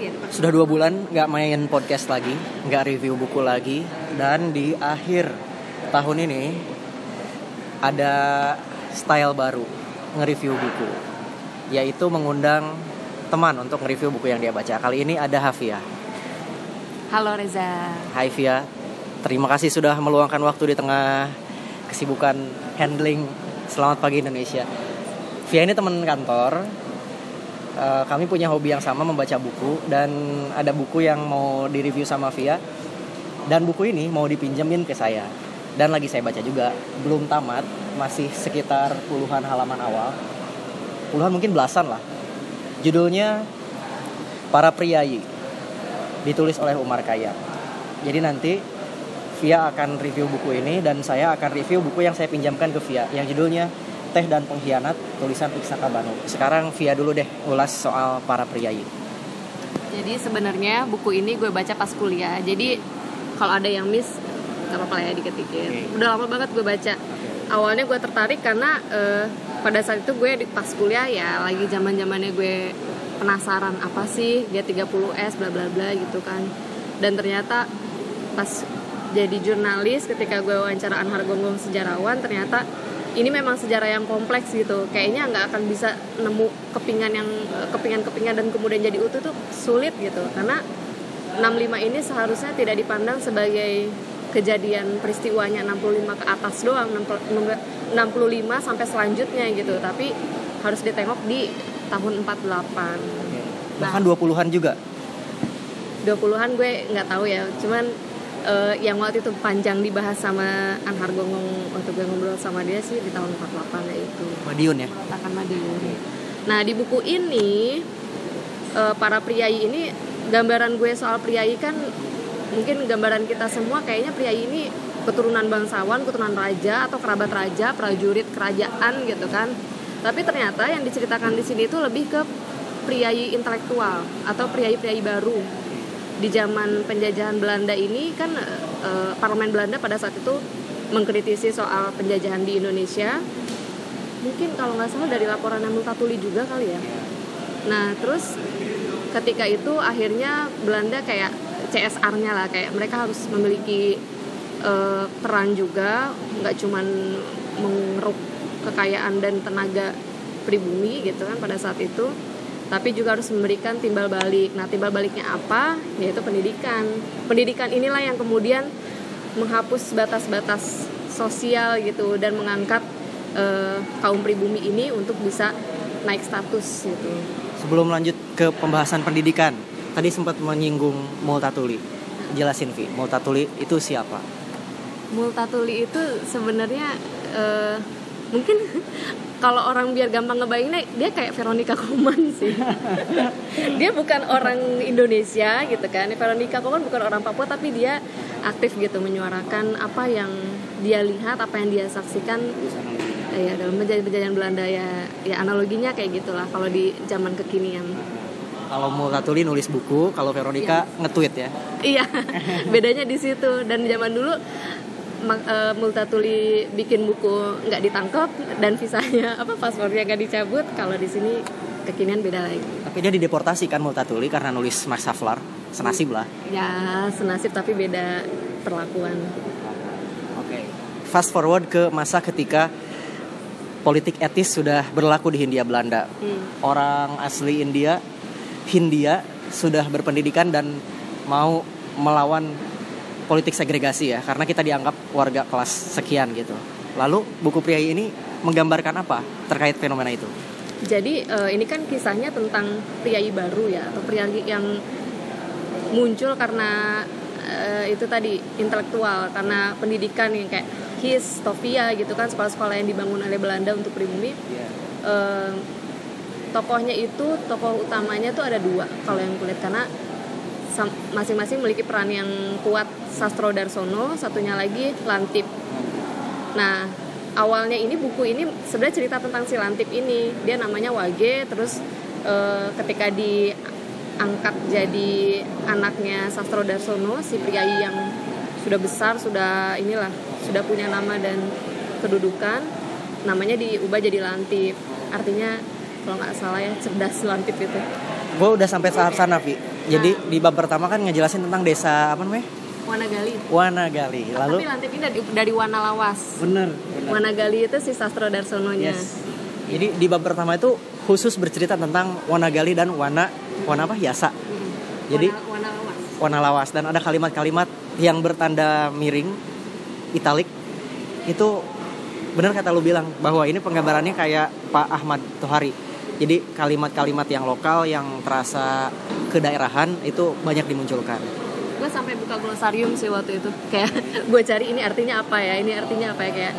Iya. Sudah dua bulan nggak main podcast lagi, nggak review buku lagi, dan di akhir tahun ini ada style baru nge-review buku, yaitu mengundang teman untuk nge-review buku yang dia baca. Kali ini ada Hafia. Halo Reza. Hai Via, terima kasih sudah meluangkan waktu di tengah kesibukan handling Selamat Pagi Indonesia. Via ini teman kantor. Eh, kami punya hobi yang sama membaca buku dan ada buku yang mau direview sama Via. Dan buku ini mau dipinjemin ke saya. Dan lagi saya baca juga, belum tamat, masih sekitar puluhan halaman awal. Puluhan mungkin belasan lah. Judulnya Para Priayi. Ditulis oleh Umar Khayyam. Jadi nanti Via akan review buku ini dan saya akan review buku yang saya pinjamkan ke Via yang judulnya Teh dan Pengkhianat tulisan Iksaka Banu. Sekarang Via dulu deh ulas soal para priayi. Jadi sebenarnya buku ini gue baca pas kuliah. Jadi kalau ada yang miss nggak apa-apa ya dikit-dikit. Oke. Udah lama banget gue baca. Awalnya gue tertarik karena eh, pada saat itu gue di pas kuliah ya lagi zaman zamannya gue penasaran apa sih dia 30 S bla bla bla gitu kan. Dan ternyata pas jadi jurnalis ketika gue wawancara Anhar Gonggong sejarawan ternyata ini memang sejarah yang kompleks gitu. Kayaknya nggak akan bisa nemu kepingan yang kepingan-kepingan dan kemudian jadi utuh tuh sulit gitu. Karena 65 ini seharusnya tidak dipandang sebagai kejadian peristiwanya 65 ke atas doang 60 65 sampai selanjutnya gitu. Tapi harus ditengok di tahun 48 Bahkan 20-an juga. 20-an gue nggak tahu ya. Cuman eh, yang waktu itu panjang dibahas sama Anhar Gonggong waktu gue ngobrol sama dia sih di tahun 48 ya itu. Madiun ya. Takan Madiun. Nah di buku ini eh, para priayi ini gambaran gue soal priayi kan mungkin gambaran kita semua kayaknya priayi ini keturunan bangsawan keturunan raja atau kerabat raja prajurit kerajaan gitu kan. Tapi ternyata yang diceritakan di sini itu lebih ke priayi intelektual atau priayi-priayi baru di zaman penjajahan Belanda ini kan eh, parlemen Belanda pada saat itu mengkritisi soal penjajahan di Indonesia. Mungkin kalau nggak salah dari laporan Multatuli juga kali ya. Nah terus ketika itu akhirnya Belanda kayak CSR-nya lah kayak mereka harus memiliki eh, peran juga nggak cuman mengeruk kekayaan dan tenaga pribumi gitu kan pada saat itu tapi juga harus memberikan timbal balik. Nah, timbal baliknya apa? Yaitu pendidikan. Pendidikan inilah yang kemudian menghapus batas-batas sosial gitu dan mengangkat eh, kaum pribumi ini untuk bisa naik status gitu. Sebelum lanjut ke pembahasan pendidikan, tadi sempat menyinggung Multatuli. Jelasin Vi, Multatuli itu siapa? Multatuli itu sebenarnya eh, mungkin kalau orang biar gampang ngebayanginnya dia kayak Veronica Koman sih. dia bukan orang Indonesia gitu kan. Veronica Koman bukan orang Papua tapi dia aktif gitu menyuarakan apa yang dia lihat, apa yang dia saksikan eh, ya dalam penjajahan Belanda ya ya analoginya kayak gitulah kalau di zaman kekinian. Kalau Multatuli nulis buku, kalau Veronica nge-tweet ya. Iya, bedanya di situ. Dan zaman dulu Eh, Multatuli bikin buku nggak ditangkap dan visanya apa paspornya nggak dicabut. Kalau di sini kekinian beda lagi. Tapi dia dideportasi kan Multatuli karena nulis Max Havelaar, senasib lah. Ya senasib tapi beda perlakuan. Oke. Fast forward ke masa ketika politik etis sudah berlaku di Hindia Belanda. Hmm. Orang asli India, Hindia sudah berpendidikan dan mau melawan politik segregasi ya, karena kita dianggap warga kelas sekian gitu. Lalu buku Priai ini menggambarkan apa terkait fenomena itu? Jadi eh, ini kan kisahnya tentang priayi baru ya atau priayi yang muncul karena eh, itu tadi intelektual karena pendidikan yang kayak HIS, Tofia gitu kan sekolah-sekolah yang dibangun oleh Belanda untuk pribumi. Eh, tokohnya itu tokoh utamanya tuh ada dua kalau yang kulit karena masing-masing memiliki peran yang kuat Sastro Darsono, satunya lagi Lantip. Nah, awalnya ini buku ini sebenarnya cerita tentang si Lantip ini. Dia namanya Wage, terus eh, ketika diangkat jadi anaknya Sastro Darsono, si priayi yang sudah besar, sudah inilah, sudah punya nama dan kedudukan, namanya diubah jadi Lantip. Artinya kalau nggak salah ya cerdas Lantip itu. Gue udah sampai tahap sana, Vi. Jadi di bab pertama kan ngejelasin tentang desa apa namanya? Wanagali. Wanagali. Lalu Tapi lantai ini dari, dari Wanalawas. bener. Wanagali itu si Sastro Darsononya. Yes. Jadi di bab pertama itu khusus bercerita tentang Wanagali dan Wana Wana apa? Yasa. Mm. Jadi Wana, Wanalawas. Wanalawas dan ada kalimat-kalimat yang bertanda miring italik itu benar kata lu bilang bahwa ini penggambarannya kayak Pak Ahmad Tohari. Jadi kalimat-kalimat yang lokal yang terasa kedaerahan itu banyak dimunculkan. gue sampai buka glosarium sih waktu itu kayak gue cari ini artinya apa ya ini artinya apa ya kayak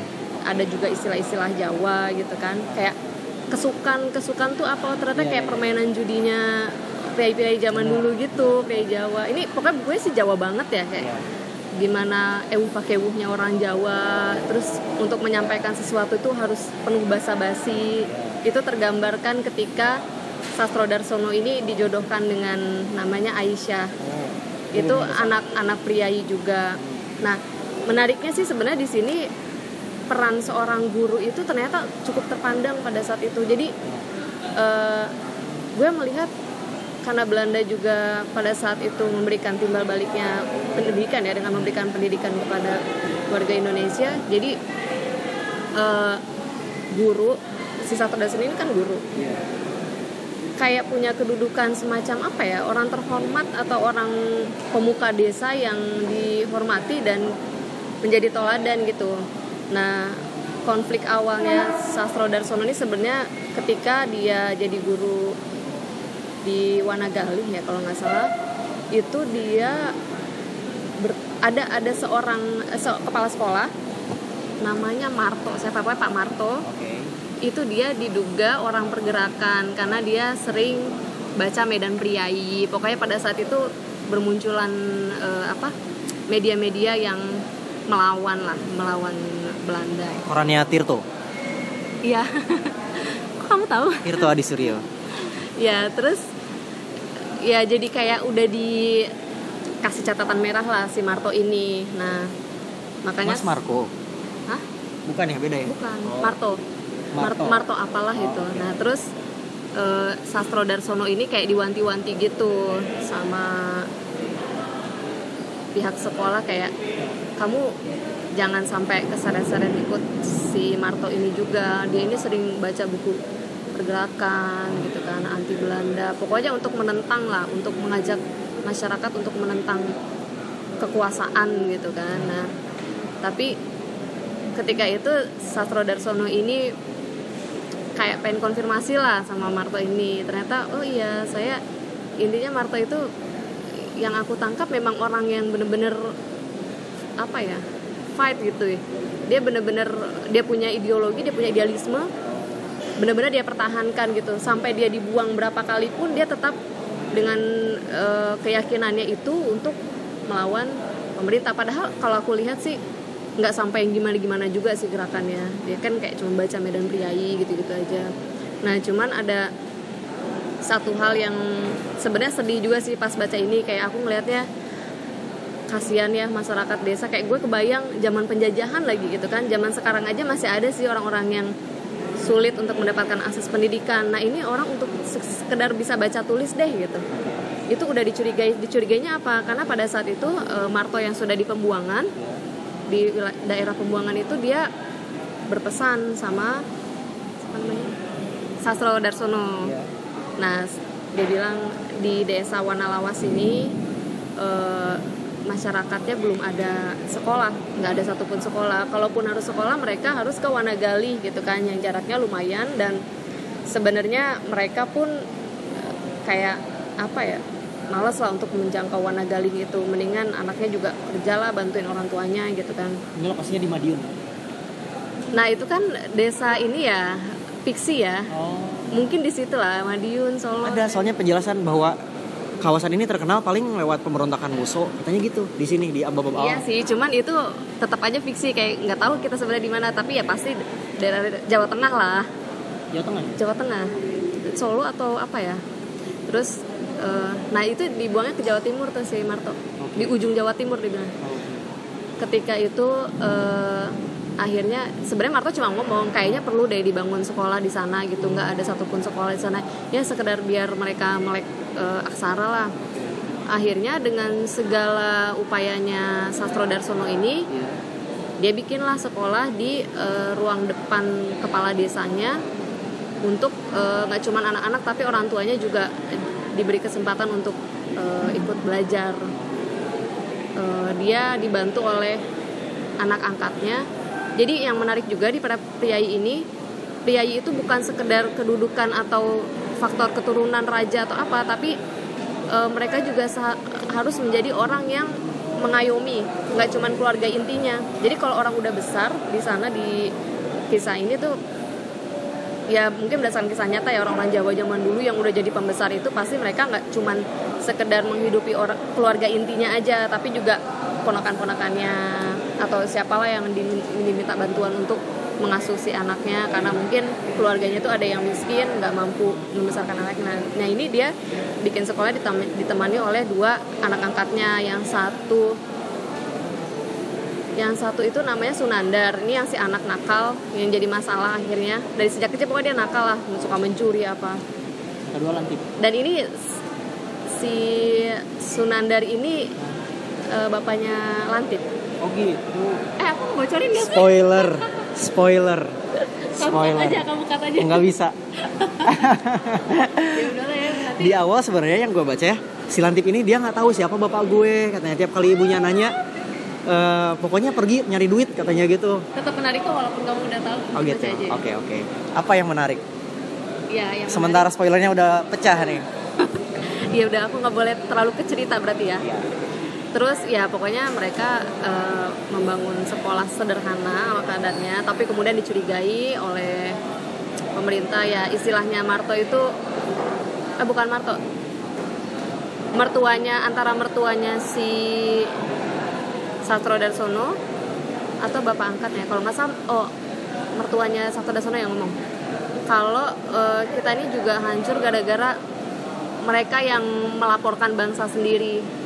ada juga istilah-istilah Jawa gitu kan kayak kesukan kesukan tuh apa ternyata Iya, kayak iya. permainan judinya pria-pria zaman dulu gitu pria Jawa ini pokoknya gue sih Jawa banget ya kayak Iya. Gimana ewu pakewuhnya orang Jawa. Terus untuk menyampaikan sesuatu itu harus penuh basa-basi. Itu tergambarkan ketika Sastro Darsono ini dijodohkan dengan namanya Aisyah. Itu anak-anak priayi juga. Nah, menariknya sih sebenarnya di sini peran seorang guru itu ternyata cukup terpandang pada saat itu. Jadi eh, gue melihat karena Belanda juga pada saat itu memberikan timbal baliknya pendidikan ya dengan memberikan pendidikan kepada warga Indonesia. Jadi eh, guru si Sastro Darsono ini kan guru kayak punya kedudukan semacam apa ya orang terhormat atau orang pemuka desa yang dihormati dan menjadi toladan gitu. Nah konflik awalnya Sastro Darsono ini sebenarnya ketika dia jadi guru di Wanagali ya kalau nggak salah itu dia ber- ada ada seorang eh, se- kepala sekolah namanya Marto saya Pak Pak Marto Oke. itu dia diduga orang pergerakan karena dia sering baca Medan Priai. Pokoknya pada saat itu bermunculan eh, apa media-media yang melawan lah, melawan Belanda. Korannya Tirto. Iya. Kamu tahu? Tirto Adi Suryo. Ya, terus ya jadi kayak udah dikasih catatan merah lah si Marto ini. Nah, makanya Mas Marco. Hah? Bukan ya beda ya? Bukan, Oh. Marto. Marto. Marto. Apalah Oh, itu. oke. Nah, terus eh, Sastro Darsono ini kayak diwanti-wanti gitu sama pihak sekolah kayak kamu jangan sampai keseret-seret ikut si Marto ini juga. Dia ini sering baca buku pergerakan gitu kan anti Belanda. Pokoknya untuk menentang lah, untuk mengajak masyarakat untuk menentang kekuasaan gitu kan. Nah, tapi ketika itu Sastro Darsono ini kayak pengen konfirmasi lah sama Marto ini ternyata oh iya saya intinya Marto itu yang aku tangkap memang orang yang bener-bener apa ya fight gitu ya dia bener-bener dia punya ideologi dia punya idealisme bener-bener dia pertahankan gitu. Sampai dia dibuang berapa kali pun dia tetap dengan eh, keyakinannya itu untuk melawan pemerintah. Padahal kalau aku lihat sih nggak sampai yang gimana gimana juga sih gerakannya. Dia kan kayak cuma baca Medan Priai gitu gitu aja. Nah cuman ada satu hal yang sebenarnya sedih juga sih pas baca ini. Kayak aku ngelihatnya kasihan ya masyarakat desa. Kayak gue kebayang zaman penjajahan lagi gitu kan. Zaman sekarang aja masih ada sih orang-orang yang sulit untuk mendapatkan akses pendidikan. Nah ini orang untuk se- sekedar bisa baca tulis deh gitu. Itu udah dicurigai dicurigainya apa? Karena pada saat itu eh, Marto yang sudah di pembuangan di daerah pembuangan itu dia berpesan sama apa namanya? Sastro Darsono. Iya. Nah, dia bilang di desa Wanalawas ini eh, masyarakatnya belum ada sekolah, nggak ada satupun sekolah. Kalaupun harus sekolah, mereka harus ke Wanagali gitu kan, yang jaraknya lumayan dan sebenarnya mereka pun eh, kayak apa ya, males lah untuk menjangkau Wanagali itu. Mendingan anaknya juga kerja lah, bantuin orang tuanya gitu kan. Ini lokasinya di Madiun. Nah itu kan desa ini ya fiksi ya. Oh. Mungkin di situ lah Madiun, Solo. Ada soalnya penjelasan bahwa kawasan ini terkenal paling lewat pemberontakan Muso, katanya gitu di sini di Abab Iya sih, cuman itu tetap aja fiksi kayak nggak tahu kita sebenarnya di mana, tapi ya pasti daerah Jawa Tengah lah, Jawa Tengah. Jawa Tengah, Solo atau apa ya. Terus, eh, nah itu dibuangnya ke Jawa Timur tuh si Marto, di ujung Jawa Timur dibilang. Ketika itu eh, akhirnya sebenarnya Marto cuma ngomong kayaknya perlu deh dibangun sekolah di sana gitu, nggak ada satupun sekolah di sana. Ya sekedar biar mereka melek eh, aksara lah. akhirnya dengan segala upayanya Sastro Darsono ini dia bikinlah sekolah di eh, ruang depan kepala desanya untuk eh, nggak cuman anak-anak tapi orang tuanya juga diberi kesempatan untuk eh, ikut belajar Eh, dia dibantu oleh anak angkatnya jadi yang menarik juga di para priai ini priai itu bukan sekedar kedudukan atau faktor keturunan raja atau apa tapi eh, mereka juga harus menjadi orang yang mengayomi nggak cuman keluarga intinya. Jadi kalau orang udah besar di sana di kisah ini tuh ya mungkin berdasarkan kisah nyata ya orang-orang Jawa zaman dulu yang udah jadi pembesar itu pasti mereka nggak cuman sekedar menghidupi orang keluarga intinya aja tapi juga ponakan-ponakannya atau siapalah yang di- diminta bantuan untuk mengasuh si anaknya karena mungkin keluarganya tuh ada yang miskin nggak mampu membesarkan anaknya. Nah ini dia bikin sekolah ditem- ditemani oleh dua anak angkatnya. Yang satu yang satu itu namanya Sunandar. Ini yang si anak nakal yang jadi masalah akhirnya. Dari sejak kecil pokoknya dia nakal lah suka mencuri apa. Kedua lantip. dan ini si Sunandar ini eh, bapaknya Lantip Oh gitu. eh aku bocorin gak sih? Spoiler. Spoiler. kamu Spoiler. aja kamu cut aja Enggak bisa. ya udahlah ya Di awal sebenarnya yang gue baca ya, si Lantip ini dia nggak tahu siapa bapak gue. Katanya tiap kali ibunya nanya, eh, pokoknya pergi nyari duit katanya gitu. tetap menarik kok walaupun kamu udah tahu Oh gitu. Oke oke. Apa yang menarik? ya yang Sementara spoilernya udah pecah nih. menarik- ya udah aku nggak boleh terlalu ke cerita berarti ya Terus ya pokoknya mereka eh, membangun sekolah sederhana ala kadarnya, tapi kemudian dicurigai oleh pemerintah. Ya istilahnya Marto itu eh bukan Marto, mertuanya antara mertuanya si Sastro Darsono atau bapak angkatnya kalau salah oh mertuanya Sastro Darsono yang ngomong. Kalau eh, kita ini juga hancur gara-gara mereka yang melaporkan bangsa sendiri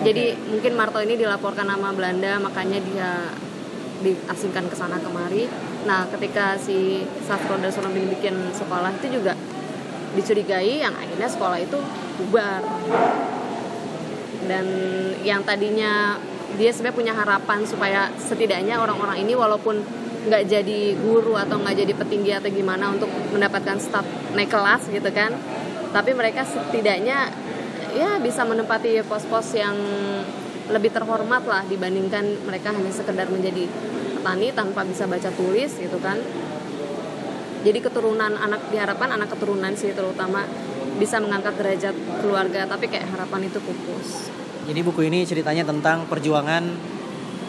jadi mungkin Marto ini dilaporkan nama Belanda makanya dia diasingkan ke sana kemari. Nah, ketika si Sastro Darsono ini bikin sekolah itu juga dicurigai yang akhirnya sekolah itu bubar. Dan yang tadinya dia sebenarnya punya harapan supaya setidaknya orang-orang ini walaupun nggak jadi guru atau nggak jadi petinggi atau gimana untuk mendapatkan staf naik kelas gitu kan tapi mereka setidaknya ya bisa menempati pos-pos yang lebih terhormat lah dibandingkan mereka hanya sekedar menjadi petani tanpa bisa baca tulis gitu kan. Jadi keturunan anak diharapkan anak keturunan sih terutama bisa mengangkat derajat keluarga tapi kayak harapan itu pupus. Jadi buku ini ceritanya tentang perjuangan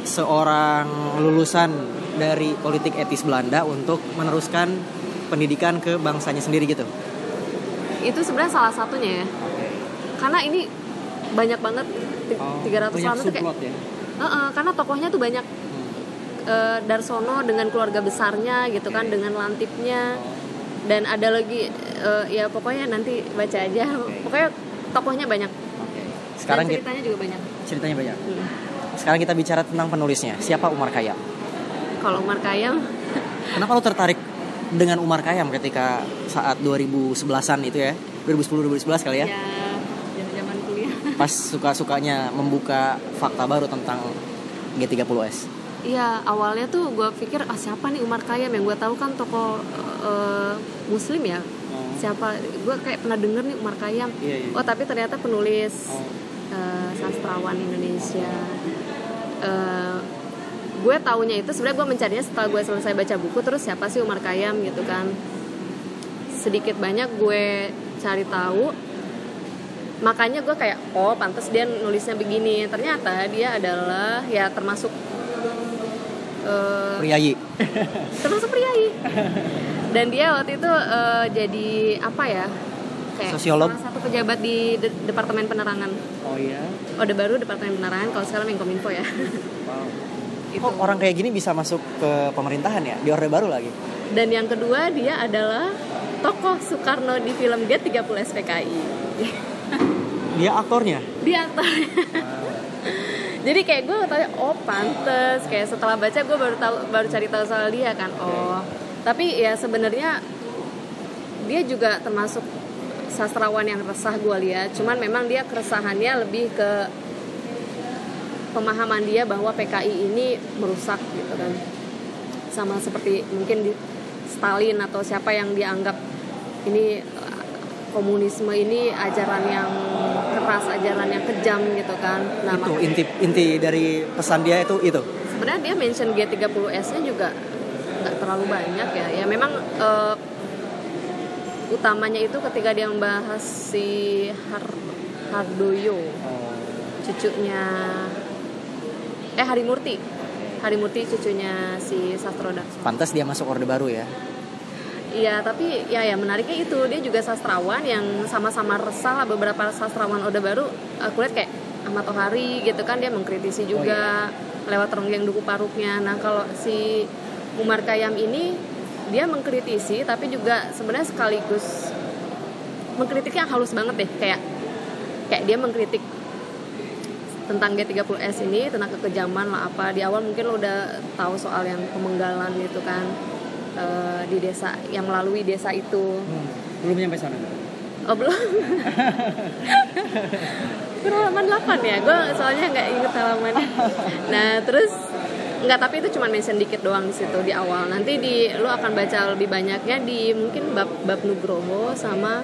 seorang lulusan dari politik etis Belanda untuk meneruskan pendidikan ke bangsanya sendiri gitu. itu sebenarnya salah satunya ya karena ini banyak banget ti- 300 banyak halaman tuh kayak ya. Heeh, karena tokohnya tuh banyak eh, Darsono dengan keluarga besarnya gitu kan dengan lantipnya dan ada lagi eh, ya pokoknya nanti baca aja pokoknya tokohnya banyak Sekarang dan kita, ceritanya juga banyak ceritanya banyak. Hmm. Sekarang kita bicara tentang penulisnya. Siapa Umar Khayyam? kalau Umar Khayyam Kenapa lo tertarik dengan Umar Khayyam ketika saat 2011-an itu ya? 2010 2011 kali ya? ya Pas suka-sukanya membuka fakta baru tentang G30S. Iya awalnya tuh gue pikir ah siapa nih Umar Khayyam yang gue tahu kan tokoh eh, Muslim ya? Siapa? Gue kayak pernah denger nih Umar Khayyam. Iya, iya. oh tapi ternyata penulis eh, sastrawan Indonesia. Eh, gue taunya itu sebenarnya gue mencarinya setelah gue selesai baca buku terus siapa sih Umar Khayyam gitu kan. Sedikit banyak gue cari tahu makanya gue kayak oh pantas dia nulisnya begini ternyata dia adalah ya termasuk eh, Priayi. termasuk priayi dan dia waktu itu eh, jadi apa ya kayak Sosiolog? salah satu pejabat di De- departemen penerangan Oh iya. orde baru departemen penerangan kalau sekarang Menkominfo ya Wow. itu Kok orang kayak gini bisa masuk ke pemerintahan ya? Di Orde Baru lagi. dan yang kedua dia adalah tokoh Soekarno di film G30 SPKI Dia aktornya. dia aktornya. Jadi kayak gue tanya oh pantes. Kayak setelah baca gue baru tahu baru cari tahu soal dia kan. Oh. Tapi ya sebenarnya dia juga termasuk sastrawan yang resah gue lihat. Cuman memang dia keresahannya lebih ke pemahaman dia bahwa PKI ini merusak gitu kan. Sama seperti mungkin di Stalin atau siapa yang dianggap ini komunisme ini ajaran yang keras ajaran yang kejam gitu kan. Nah itu inti inti dari pesan dia itu itu? Sebenarnya dia mention G30S nya juga nggak terlalu banyak ya. Ya memang uh, utamanya itu ketika dia membahas si Har Hardoyo cucunya eh Harimurti. Harimurti cucunya si Sastroda pantas dia masuk orde baru ya Iya, tapi ya ya menariknya itu dia juga sastrawan yang sama-sama resah lah beberapa sastrawan Orde Baru aku lihat kayak Ahmad Tohari gitu kan dia mengkritisi juga oh, iya. lewat ronggeng duku paruknya. Nah, kalau si Umar Kayam ini dia mengkritisi tapi juga sebenarnya sekaligus mengkritiknya halus banget deh kayak kayak dia mengkritik tentang G30S ini tentang kekejaman lah apa di awal mungkin lo udah tahu soal yang pemenggalan gitu kan uh, di desa yang melalui desa itu hmm, belum nyampe sana oh belum halaman 8 ya gue soalnya nggak inget halamannya nah terus Enggak, tapi itu cuma mention dikit doang di situ di awal. Nanti di lu akan baca lebih banyaknya di mungkin bab bab Nugroho sama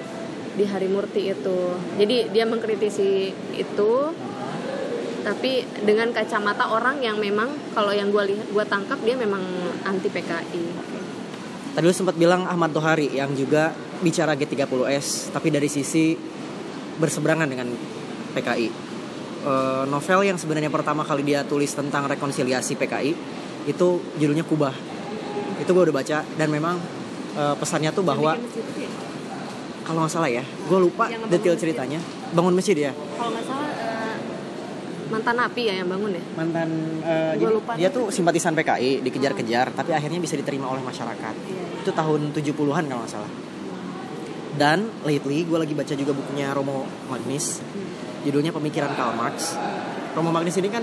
di Harimurti itu. Jadi dia mengkritisi itu tapi dengan kacamata orang yang memang kalau yang gue lihat gue tangkap dia memang anti PKI. Tadi lu sempat bilang Ahmad Tohari yang juga bicara G30S tapi dari sisi berseberangan dengan PKI. E, eh, novel yang sebenarnya pertama kali dia tulis tentang rekonsiliasi PKI itu judulnya Kubah. Itu gue udah baca dan memang e, pesannya tuh bahwa ya? kalau nggak salah ya, gue lupa detail ceritanya. Bangun masjid ya. Kalau nggak salah mantan napi ya yang bangun ya? Mantan uh, jadi lupa dia tuh simpatisan PKI dikejar-kejar oh. tapi akhirnya bisa diterima oleh masyarakat. Iya. itu tahun 70-an kalau nggak salah. Dan lately gue lagi baca juga bukunya Romo Magnis. Hmm. judulnya pemikiran Karl Marx. Romo Magnis ini kan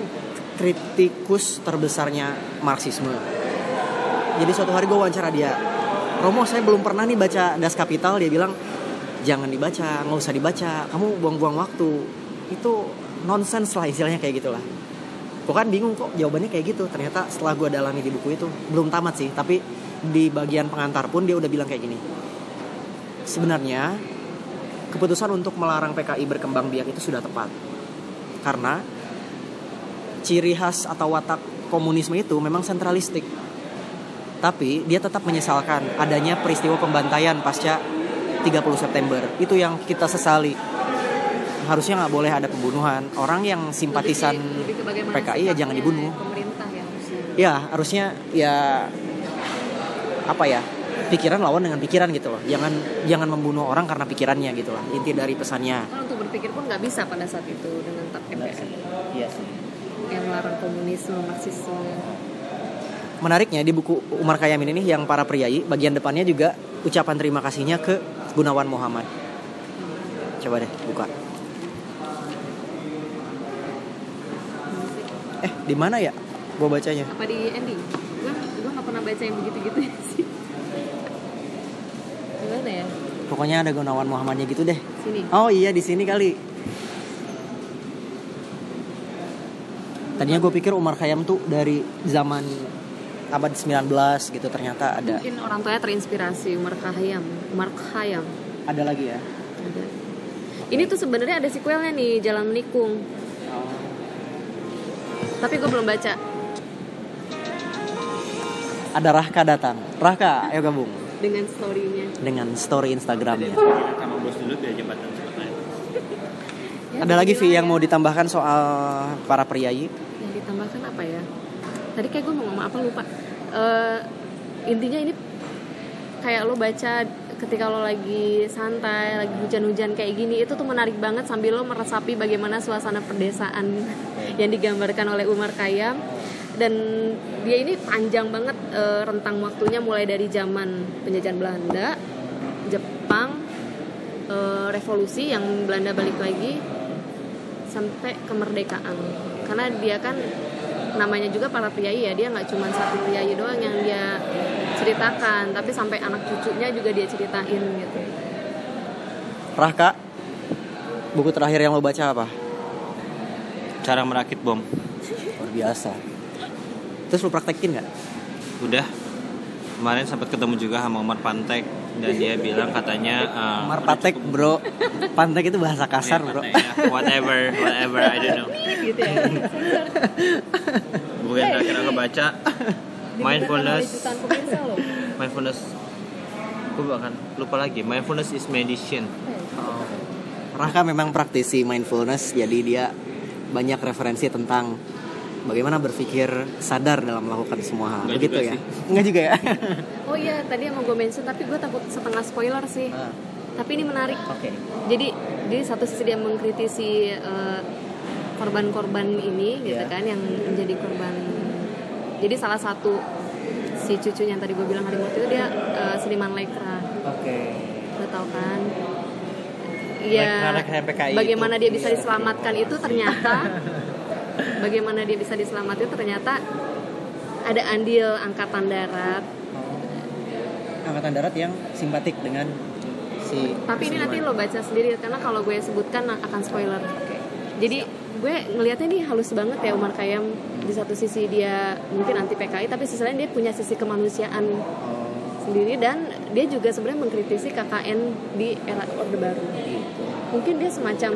kritikus terbesarnya Marxisme. Jadi suatu hari gue wawancara dia. Romo saya belum pernah nih baca Das Kapital. Dia bilang jangan dibaca nggak usah dibaca kamu buang-buang waktu. Itu nonsens lah istilahnya kayak gitulah. Gue kan bingung kok jawabannya kayak gitu. Ternyata setelah gue dalami di buku itu belum tamat sih. Tapi di bagian pengantar pun dia udah bilang kayak gini. Sebenarnya keputusan untuk melarang PKI berkembang biak itu sudah tepat. Karena ciri khas atau watak komunisme itu memang sentralistik. Tapi dia tetap menyesalkan adanya peristiwa pembantaian pasca 30 September. Itu yang kita sesali harusnya nggak boleh ada pembunuhan. Orang yang simpatisan lebih, lebih PKI ya jangan dibunuh. pemerintah ya harusnya. Ya harusnya ya apa ya? Pikiran lawan dengan pikiran gitu loh. Jangan jangan membunuh orang karena pikirannya gitu lah inti dari pesannya. Kan untuk berpikir pun nggak bisa pada saat itu dengan tak MPR iya sih. Yang melarang komunisme marxisme. Menariknya di buku Umar Kayamin ini yang para priai bagian depannya juga ucapan terima kasihnya ke Gunawan Muhammad. Coba deh buka eh di mana ya? Gue bacanya. Apa di ending gue gue nggak pernah baca yang begitu gitu sih. Gimana ya? Pokoknya ada Gunawan Muhammadnya gitu deh. Sini. Oh iya di sini kali. Tadinya gue pikir Umar Khayyam tuh dari zaman abad 19 gitu ternyata ada. Mungkin orang tuanya terinspirasi Umar Khayyam. Umar Khayyam. Ada lagi ya? Ada. Ini tuh sebenarnya ada sequelnya nih Jalan Menikung tapi gue belum baca. Ada Rahka datang. Rahka ayo gabung. Dengan storynya. Dengan story Instagramnya. Sama bos dulu biar jembatan ya, ada lagi Vi yang mau ditambahkan soal para priayi? Yang ditambahkan apa ya? Tadi kayak gue mau ngomong apa lupa. Uh, intinya ini kayak lo baca ketika lo lagi santai, lagi hujan-hujan kayak gini itu tuh menarik banget sambil lo meresapi bagaimana suasana perdesaan yang digambarkan oleh Umar Khayyam dan dia ini panjang banget e, rentang waktunya mulai dari zaman penjajahan Belanda, Jepang, e, revolusi yang Belanda balik lagi sampai kemerdekaan. Karena dia kan namanya juga para priai ya, dia nggak cuma satu priai doang yang dia ceritakan tapi sampai anak cucunya juga dia ceritain gitu Raka, buku terakhir yang lo baca apa? Cara merakit bom. Luar biasa. Terus lo praktekin nggak? Udah. Kemarin sempat ketemu juga sama Umar Pantek dan dia bilang katanya uh, Mar udah Patek cukup- bro. Pantek itu bahasa kasar Ya, bro. Pantek, ya. whatever, whatever, I don't know. gitu ya Buku yang terakhir aku baca mindfulness, mindfulness. Gue bahkan lupa lagi. Mindfulness is medicine. Raka memang praktisi mindfulness, jadi dia banyak referensi tentang bagaimana berpikir sadar dalam melakukan semua hal. Nggak Begitu ya? sih. Enggak juga ya? oh iya tadi emang gue mention tapi gue takut setengah spoiler sih Ah, tapi ini menarik Oke. jadi jadi satu sisi dia mengkritisi eh, korban-korban ini gitu Iya. kan yang menjadi korban jadi salah satu si cucunya yang tadi gue bilang harimurti itu dia eh, seniman lekra. Oke. lo tau kan? Iya, PKI bagaimana itu. dia bisa diselamatkan itu ternyata bagaimana dia bisa diselamatkan itu ternyata ada andil angkatan darat. Angkatan darat yang simpatik dengan si Tapi ini nanti lo baca sendiri karena kalau gue sebutkan akan spoiler. Jadi gue ngelihatnya nih halus banget ya Umar Khayyam di satu sisi dia mungkin anti PKI tapi sisi lain dia punya sisi kemanusiaan sendiri dan dia juga sebenarnya mengkritisi KKN di era Orde Baru. Mungkin dia semacam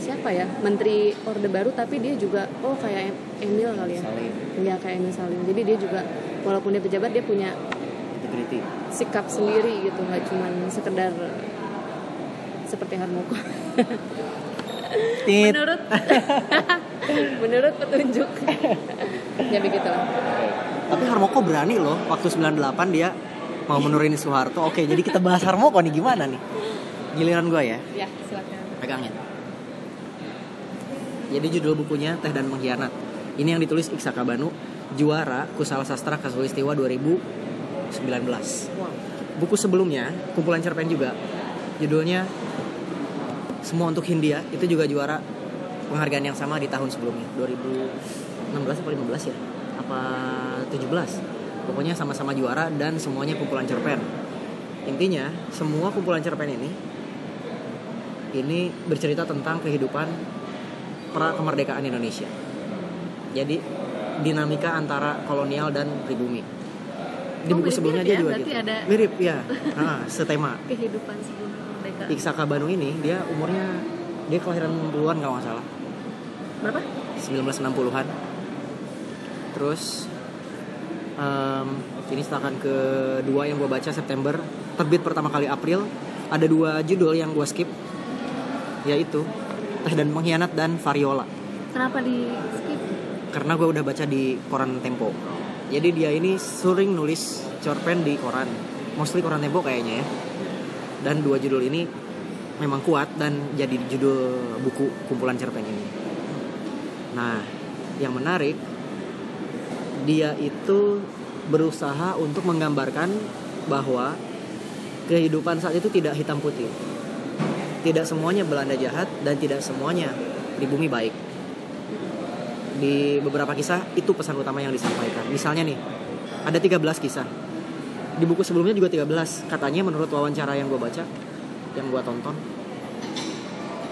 siapa ya menteri Orde Baru tapi dia juga oh kayak Emil kali ya. Saling Iya kayak Emil Salim. Jadi dia juga walaupun dia pejabat dia punya sikap sendiri gitu nggak cuman sekedar seperti Harmoko. menurut menurut petunjuk ya begitu lah Tapi Harmoko berani loh waktu 98 dia mau menurunin Soeharto. Oke, jadi kita bahas Harmoko nih gimana nih? Giliran gue ya. ya silakan Pegangin. Jadi judul bukunya Teh dan Mengkhianat. Ini yang ditulis Iksa Kabanu, juara Kusala Sastra Kasulistiwa 2019. wow Buku sebelumnya, kumpulan cerpen juga, judulnya Semua untuk Hindia, itu juga juara penghargaan yang sama di tahun sebelumnya, 2016 atau 15 ya? Apa 17? Pokoknya sama-sama juara dan semuanya kumpulan cerpen. Intinya, semua kumpulan cerpen ini ini bercerita tentang kehidupan pra kemerdekaan Indonesia. Jadi dinamika antara kolonial dan pribumi. Di Oh, buku sebelumnya ya, dia juga berarti gitu. ada- Mirip ya. Nah, setema. kehidupan sebelum merdeka Iksa Kabanu ini dia umurnya dia kelahiran 60-an kalau nggak salah. berapa? 1960-an. Terus em, ini setakan kedua yang gue baca September terbit pertama kali April ada dua judul yang gue skip yaitu Teh dan Pengkhianat dan Variola. Kenapa di skip? Karena gue udah baca di koran Tempo. Jadi dia ini sering nulis cerpen di koran. Mostly koran Tempo kayaknya ya dan dua judul ini memang kuat dan jadi judul buku kumpulan cerpen ini nah yang menarik dia itu berusaha untuk menggambarkan bahwa kehidupan saat itu tidak hitam putih tidak semuanya Belanda jahat dan tidak semuanya pribumi baik di beberapa kisah itu pesan utama yang disampaikan. Misalnya nih, ada 13 kisah. Di buku sebelumnya juga 13. Katanya menurut wawancara yang gue baca, yang gue tonton,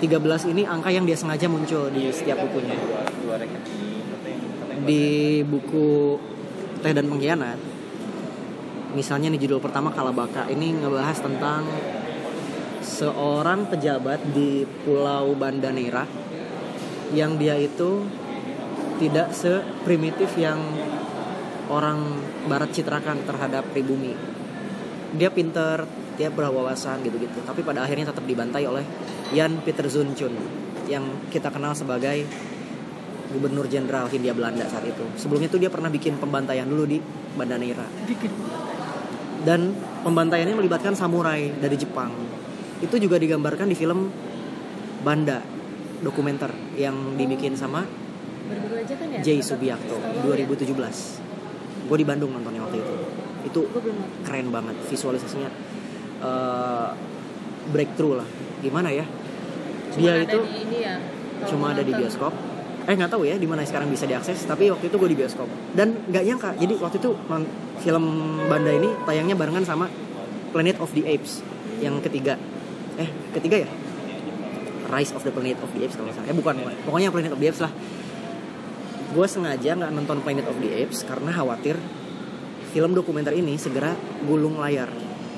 13 ini angka yang dia sengaja muncul di setiap bukunya. Di buku Teh dan Pengkhianat, misalnya nih judul pertama Kalabaka, ini ngebahas tentang seorang pejabat di Pulau Banda Neira yang dia itu tidak seprimitif yang orang barat citrakan terhadap pribumi. Dia pinter, dia berwawasan gitu-gitu, tapi pada akhirnya tetap dibantai oleh Jan Peter Zunchun yang kita kenal sebagai gubernur jenderal Hindia Belanda saat itu. Sebelumnya tuh dia pernah bikin pembantaian dulu di Banda Neira. Dan pembantaiannya melibatkan samurai dari Jepang. Itu juga digambarkan di film Banda dokumenter yang dibikin sama kan ya Jay Subiakto Star Wars ya? 2017 gue di Bandung nontonnya waktu itu. Itu keren banget visualisasinya. Eh, breakthrough lah. Gimana ya? Cuma dia ada itu di ini ya cuma ada di bioskop. Eh nggak tahu ya di mana sekarang bisa diakses tapi waktu itu gue di bioskop. Dan nggak nyangka jadi waktu itu film Banda ini tayangnya barengan sama Planet of the Apes yang ketiga. Eh ketiga ya? Rise of the Planet of the Apes kalau salah. Eh bukan bukan. pokoknya Planet of the Apes lah gue sengaja nggak nonton Planet of the Apes karena khawatir film dokumenter ini segera gulung layar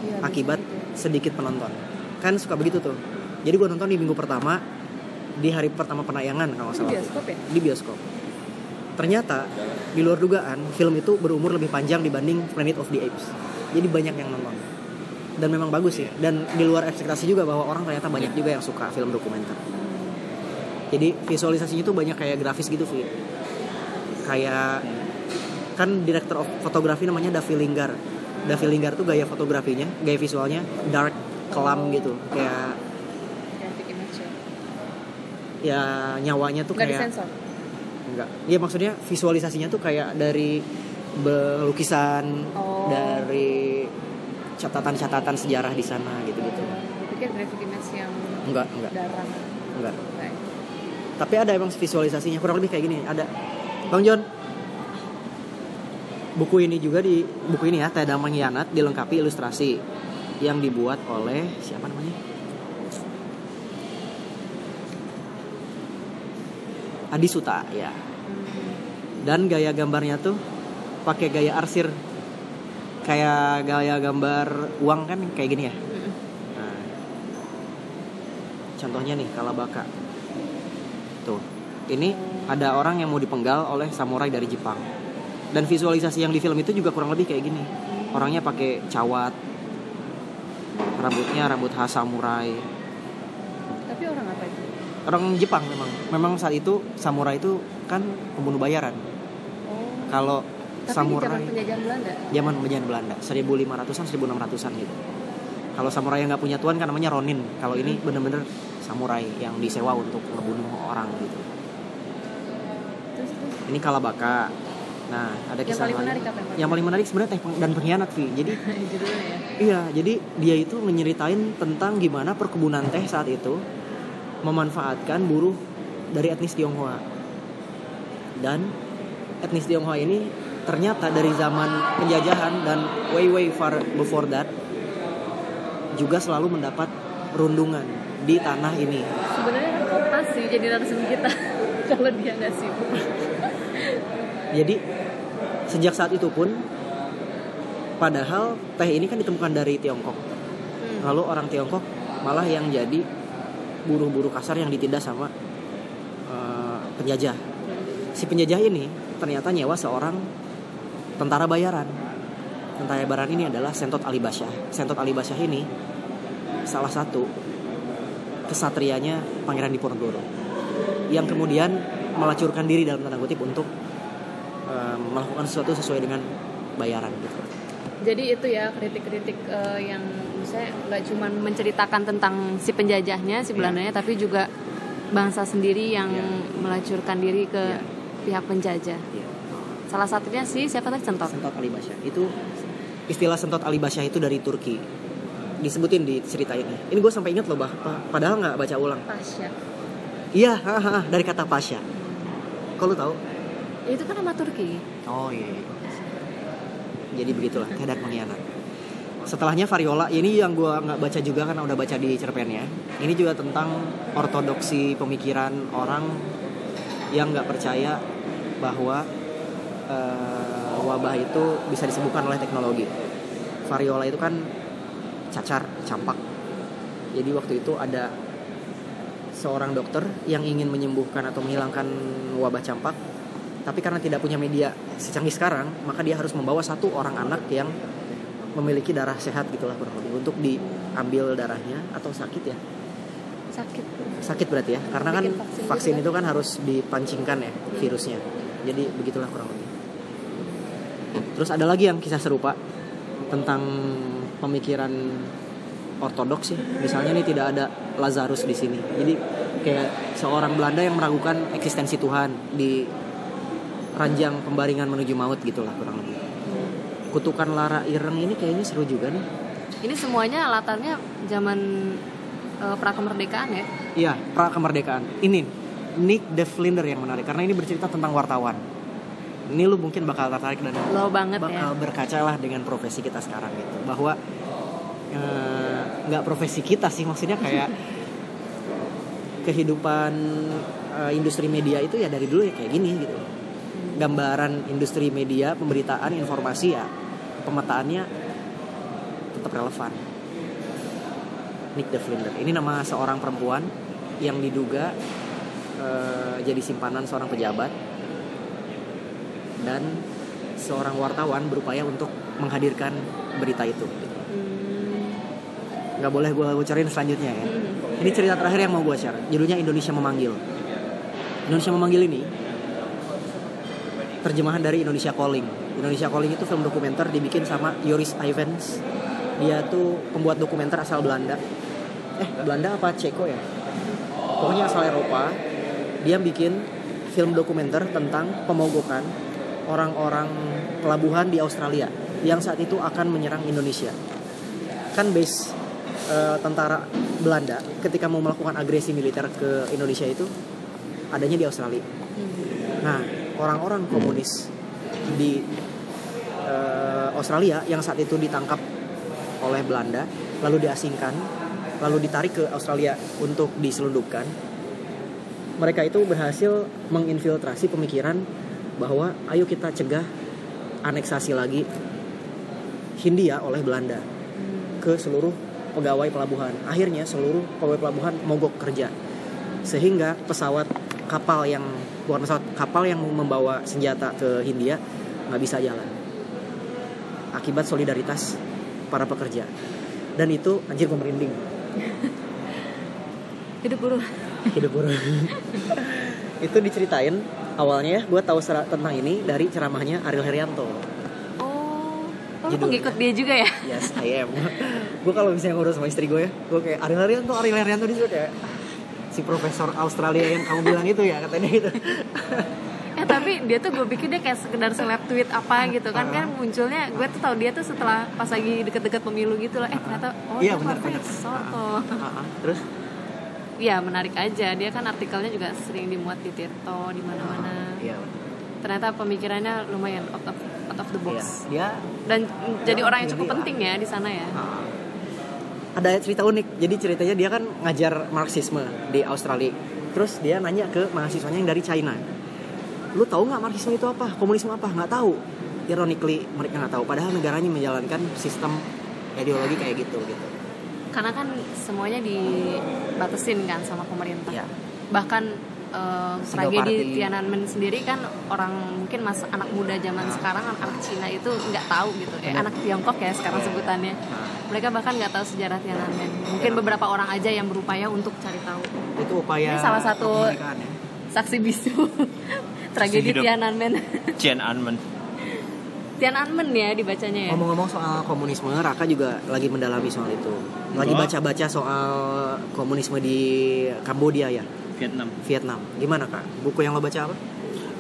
Iya, akibat bisa sedikit penonton. Kan suka begitu tuh. Jadi gue nonton di minggu pertama di hari pertama penayangan kalau nggak gitu. salah bioskop ya? Di bioskop. Ternyata di luar dugaan film itu berumur lebih panjang dibanding Planet of the Apes. Jadi banyak yang nonton. Dan memang bagus sih. Dan di luar ekspektasi juga bahwa orang ternyata banyak juga yang suka film dokumenter. Jadi visualisasinya tuh banyak kayak grafis gitu Vi kayak kan director of fotografi namanya Davi Linggar. Davi Linggar tuh gaya fotografinya gaya visualnya dark kelam gitu. Kayak ya? Ya nyawanya tuh nggak kayak disensor? Enggak ya maksudnya visualisasinya tuh kayak dari lukisan Oh. dari catatan-catatan sejarah di sana gitu-gitu. Pikir graphic image yang enggak enggak darah enggak Kayak- tapi ada emang visualisasinya kurang lebih kayak gini ada bang John? Buku ini juga di buku ini ya Teda Mengkhianat dilengkapi ilustrasi yang dibuat oleh siapa namanya? Adi Suta ya. Dan gaya gambarnya tuh pakai gaya arsir. Kayak gaya gambar uang kan kayak gini ya. Nah, contohnya nih Kalabaka. Tuh, ini ada orang yang mau dipenggal oleh samurai dari Jepang. Dan visualisasi yang di film itu juga kurang lebih kayak gini. Orangnya pakai cawat, rambutnya rambut khas samurai. tapi orang apa itu Orang Jepang memang. Memang saat itu samurai itu kan pembunuh bayaran. oh Kalau tapi samurai zaman penjajahan Belanda zaman penjajahan Belanda 1500-an 1600-an gitu. Kalau samurai yang nggak punya tuan kan namanya ronin. Kalau ini bener-bener samurai yang disewa untuk ngebunuh orang gitu. Terus terus Ini Kalabaka. Nah, ada yang kisah paling lain. menarik apa yang paling Yang paling menarik sebenarnya teh dan pengkhianat Vi. Jadi ya iya, jadi dia itu menyeritain tentang gimana perkebunan teh saat itu memanfaatkan buruh dari etnis Tionghoa. Dan etnis Tionghoa ini ternyata dari zaman penjajahan dan way way far before that juga selalu mendapat rundungan di tanah ini. sebenarnya kan pas sih jadi narasum kita kalau dia nggak sibuk Jadi sejak saat itu pun padahal teh ini kan ditemukan dari Tiongkok. Hmm. Lalu orang Tiongkok malah yang jadi buruh-buruh kasar yang ditindas sama eh, penjajah. Si penjajah ini ternyata nyewa seorang tentara bayaran. Tentara bayaran ini adalah Sentot Ali Basyah. Sentot Ali Basyah ini salah satu kesatrianya Pangeran Diponegoro yang kemudian melacurkan diri dalam tanda kutip untuk eh, melakukan sesuatu sesuai dengan bayaran gitu. jadi itu ya kritik-kritik eh, yang misalnya nggak cuma menceritakan tentang si penjajahnya si Iya. Belandanya tapi juga bangsa sendiri yang Iya. melacurkan diri ke Iya. pihak penjajah Iya. salah satunya sih siapa tadi Sentot Sentot Ali Basyah itu istilah Sentot Ali Basyah itu dari Turki disebutin di cerita ini. Ini gue sampai ingat loh bah, pa- padahal nggak baca ulang. Pasya Iya, dari kata Pasha. Lu tahu? itu kan nama Turki Oh iya. iya. Jadi begitulah teh dan pengkhianat. Setelahnya Variola ini yang gue nggak baca juga karena udah baca di cerpennya. Ini juga tentang ortodoksi pemikiran orang yang nggak percaya bahwa eh, wabah itu bisa disembuhkan oleh teknologi. Variola itu kan cacar, campak. Jadi waktu itu ada seorang dokter yang ingin menyembuhkan atau menghilangkan wabah campak tapi karena tidak punya media secanggih sekarang maka dia harus membawa satu orang anak yang memiliki darah sehat gitulah kurang lebih untuk diambil darahnya atau sakit ya? Sakit. Sakit berarti ya karena kan vaksin vaksin, itu kan harus dipancingkan ya virusnya. Jadi begitulah kurang lebih. Terus ada lagi yang kisah serupa tentang pemikiran ortodoks sih misalnya nih tidak ada Lazarus di sini jadi kayak seorang Belanda yang meragukan eksistensi Tuhan di ranjang pembaringan menuju maut gitulah kurang lebih kutukan Lara Ireng ini kayaknya seru juga nih ini semuanya latarnya zaman eh, pra kemerdekaan ya Iya, pra kemerdekaan. Ini Nick Devlinder yang menarik karena ini bercerita tentang wartawan. Ini lu mungkin bakal tertarik dan low banget ya bakal berkaca lah dengan profesi kita sekarang gitu. Bahwa eh, nggak profesi kita sih maksudnya kayak kehidupan eh, industri media itu ya dari dulu ya kayak gini gitu. Gambaran industri media pemberitaan informasi ya pemetaannya tetap relevan. Nick Devlinder. Ini nama seorang perempuan yang diduga eh, jadi simpanan seorang pejabat dan seorang wartawan berupaya untuk menghadirkan berita itu. Hmm. Nggak boleh gue bocorin selanjutnya ya. Ini cerita terakhir yang mau gue share. Judulnya Indonesia Memanggil. Indonesia Memanggil ini terjemahan dari Indonesia Calling. Indonesia Calling itu film dokumenter dibikin sama Joris Ivens dia tuh pembuat dokumenter asal Belanda. Eh Belanda apa Ceko ya? Pokoknya asal Eropa. Dia bikin film dokumenter tentang pemogokan orang-orang pelabuhan di Australia yang saat itu akan menyerang Indonesia. Kan base eh, tentara Belanda ketika mau melakukan agresi militer ke Indonesia itu adanya di Australia Nah, orang-orang komunis di eh, Australia yang saat itu ditangkap oleh Belanda, lalu diasingkan, lalu ditarik ke Australia untuk diselundupkan. Mereka itu berhasil menginfiltrasi pemikiran bahwa ayo kita cegah aneksasi lagi Hindia oleh Belanda ke seluruh pegawai pelabuhan. Akhirnya seluruh pegawai pelabuhan mogok kerja. Sehingga pesawat kapal yang bukan pesawat kapal yang membawa senjata ke Hindia nggak bisa jalan. Akibat solidaritas para pekerja. Dan itu anjir gue merinding. Hidup buruh. Hidup buruh. itu diceritain awalnya gue tahu tentang ini dari ceramahnya Ariel Herianto. Oh, lu Judul. pengikut dia juga ya? Yes, I am. gue kalau misalnya ngurus sama istri gue ya, gue kayak Ariel Herianto, Ariel Herianto di situ kayak si profesor Australia yang kamu bilang itu ya katanya gitu. Eh tapi dia tuh gue pikir dia kayak sekedar seleb tweet apa gitu kan kan munculnya gue tuh tahu dia tuh setelah pas lagi deket-deket pemilu gitu loh eh ternyata oh Iya, benar. profesor tuh Ah, ah. Terus Iya menarik aja dia kan artikelnya juga sering dimuat di Tirto di mana-mana Iya. ternyata pemikirannya lumayan out of, out of the Iya. box Dia dan jadi Ya, orang yang cukup penting ya di sana ya ah. ada cerita unik. Jadi ceritanya dia kan ngajar Marxisme di Australia. Terus dia nanya ke mahasiswanya yang dari China. Lu tahu nggak Marxisme itu apa? Komunisme apa? Nggak tahu. Ironically mereka nggak tahu. Padahal negaranya menjalankan sistem ideologi kayak gitu gitu. karena kan semuanya dibatasin kan sama pemerintah Iya. bahkan eh, tragedi party. Tiananmen sendiri kan orang mungkin mas anak muda zaman sekarang anak Cina itu nggak tahu gitu eh, anak Tiongkok ya sekarang Iya. sebutannya mereka bahkan nggak tahu sejarah Tiananmen mungkin beberapa orang aja yang berupaya untuk cari tahu Itu upaya Ini salah satu- ya. saksi bisu tragedi. Tiananmen Cian Anmen Tiananmen ya dibacanya ya Ngomong-ngomong soal komunisme, Raka juga lagi mendalami soal itu. Lagi Oh. baca-baca soal komunisme di Kambodia ya, Vietnam Vietnam. Gimana kak? Buku yang lo baca apa?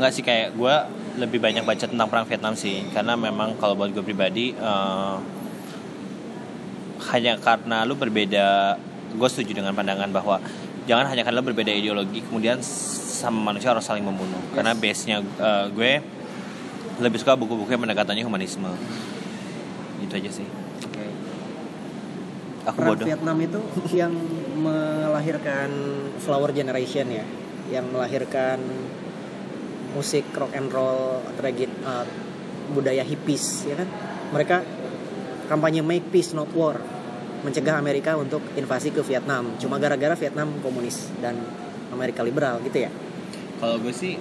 Nggak sih kayak gue lebih banyak baca tentang perang Vietnam sih karena memang kalau buat gue pribadi eh, hanya karena lu berbeda gue setuju dengan pandangan bahwa jangan hanya karena lu berbeda ideologi kemudian sama manusia harus saling membunuh karena base nya gue lebih suka buku-buku yang pendekatannya humanisme itu aja sih aku Perang bodoh Vietnam itu yang melahirkan Flower Generation ya, yang melahirkan musik rock and roll, tragedi, uh, budaya hippies ya kan. Mereka kampanye make peace not war, mencegah Amerika untuk invasi ke Vietnam. Cuma gara-gara Vietnam komunis dan Amerika liberal gitu ya. kalau gue sih